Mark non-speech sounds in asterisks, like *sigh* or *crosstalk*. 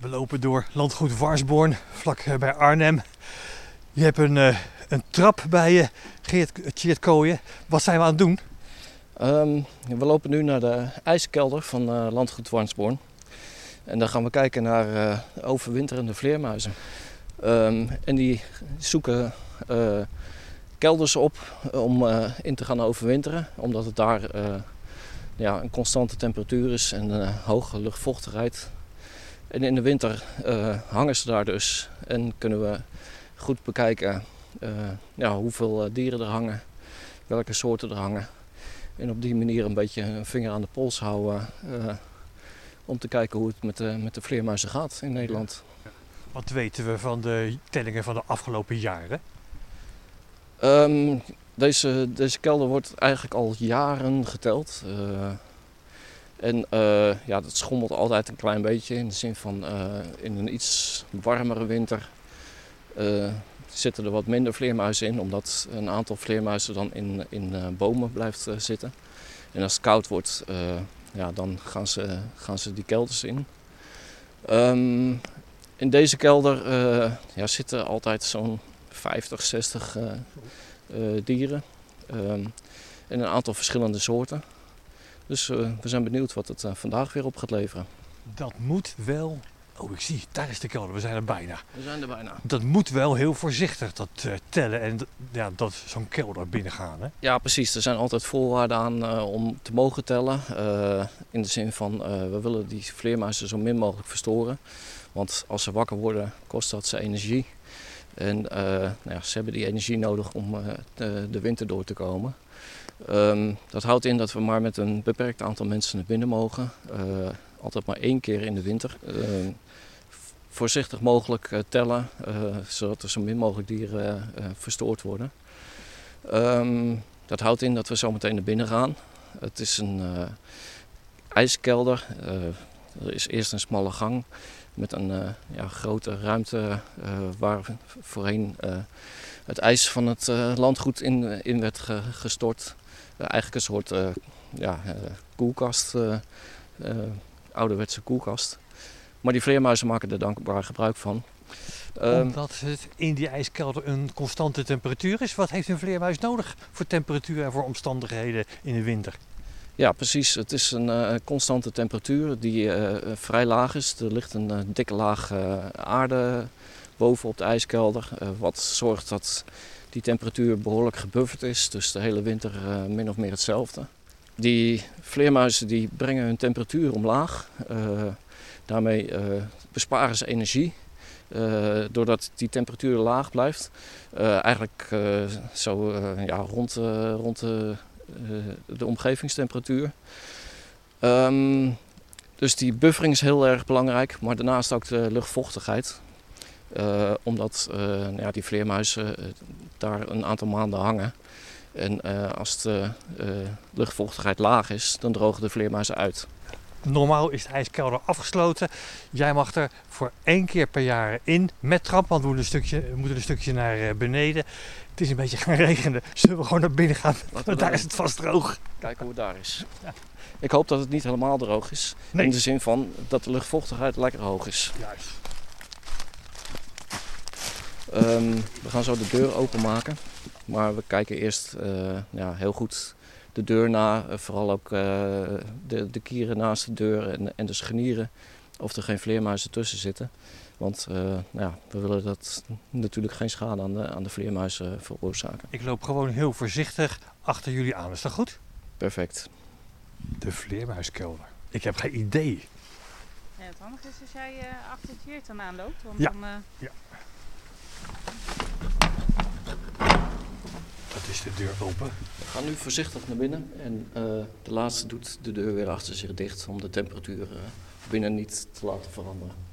We lopen door landgoed Warsborn, vlak eh, bij Arnhem. Je hebt een, uh, een trap bij je, Geert. Wat zijn we aan het doen? Um, we lopen nu naar de ijskelder van uh, landgoed Warsborn. En dan gaan we kijken naar overwinterende vleermuizen. Um, en die zoeken kelders op om in te gaan overwinteren. Omdat het daar ja, een constante temperatuur is en een hoge luchtvochtigheid. En in de winter uh, hangen ze daar dus en kunnen we goed bekijken uh, ja, hoeveel eh, dieren er hangen, welke soorten er hangen. En op die manier een beetje een vinger aan de pols houden om te kijken hoe het met de, met de vleermuizen gaat in Nederland. Wat weten we van de tellingen van de afgelopen jaren? Um, deze, deze kelder wordt eigenlijk al jaren geteld. En uh, ja, dat schommelt altijd een klein beetje in de zin van uh, in een iets warmere winter uh, zitten er wat minder vleermuizen in, omdat een aantal vleermuizen dan in, in bomen blijft zitten. En als het koud wordt, ja, dan gaan ze, gaan ze die kelders in. Um, in deze kelder ja, zitten altijd zo'n 50, 60 dieren um, en een aantal verschillende soorten. Dus uh, we zijn benieuwd wat het uh, vandaag weer op gaat leveren. Dat moet wel. Oh, ik zie, daar is de kelder. We zijn er bijna. We zijn er bijna. Dat moet wel heel voorzichtig, dat uh, tellen en ja, dat zo'n kelder binnengaan. Hè? Ja, precies. Er zijn altijd voorwaarden aan om te mogen tellen. in de zin van, we willen die vleermuizen zo min mogelijk verstoren. Want als ze wakker worden, kost dat ze energie. En nou ja, ze hebben die energie nodig om de, de winter door te komen. Um, dat houdt in dat we maar met een beperkt aantal mensen naar binnen mogen. Uh, altijd maar één keer in de winter. Uh, voorzichtig mogelijk tellen, zodat er zo min mogelijk dieren verstoord worden. Um, dat houdt in dat we zo meteen naar binnen gaan. Het is een ijskelder. er is eerst een smalle gang met een ja, grote ruimte waar voorheen het ijs van het landgoed in, in werd gestort. Eh, eigenlijk een soort eh, ja, eh, koelkast, ouderwetse koelkast. Maar die vleermuizen maken er dankbaar gebruik van. Ehm, Omdat het in die ijskelder een constante temperatuur is. Wat heeft een vleermuis nodig voor temperatuur en voor omstandigheden in de winter? Ja, precies. Het is een uh, constante temperatuur die uh, vrij laag is. Er ligt een dikke laag aarde bovenop de ijskelder. wat zorgt dat die temperatuur behoorlijk gebufferd is. Dus de hele winter min of meer hetzelfde. Die vleermuizen die brengen hun temperatuur omlaag. Daarmee besparen ze energie. doordat die temperatuur laag blijft. eigenlijk zo ja, rond, rond de omgevingstemperatuur. Um, dus die buffering is heel erg belangrijk. Maar daarnaast ook de luchtvochtigheid. Uh, omdat uh, nou ja, die vleermuizen daar een aantal maanden hangen. En als de luchtvochtigheid laag is, dan drogen de vleermuizen uit. Normaal is de ijskelder afgesloten. Jij mag er voor één keer per jaar in met trap, want we moeten een stukje, moeten een stukje naar beneden. Het is een beetje gaan *laughs* regenen. Zullen we gewoon naar binnen gaan? Want daar is het vast droog. Kijken hoe het daar is. *laughs* Ja. Ik hoop dat het niet helemaal droog is. Nee. In de zin van dat de luchtvochtigheid lekker hoog is. Juist. Um, we gaan zo de deur openmaken. Maar we kijken eerst uh, ja, heel goed de deur na. Uh, vooral ook uh, de, de, kieren naast de deur en, en, de schenieren. Of er geen vleermuizen tussen zitten. Want nou ja, we willen dat natuurlijk geen schade aan de, aan de vleermuizen veroorzaken. Ik loop gewoon heel voorzichtig achter jullie aan. Is dat goed? Perfect. De vleermuiskelder. Ik heb geen idee. Ja, het handige is als jij achter het Jeert dan aanloopt. Want ja. dan, ja. Dat de deur open. We gaan nu voorzichtig naar binnen en uh, de laatste doet de deur weer achter zich dicht om de temperatuur uh, binnen niet te laten veranderen.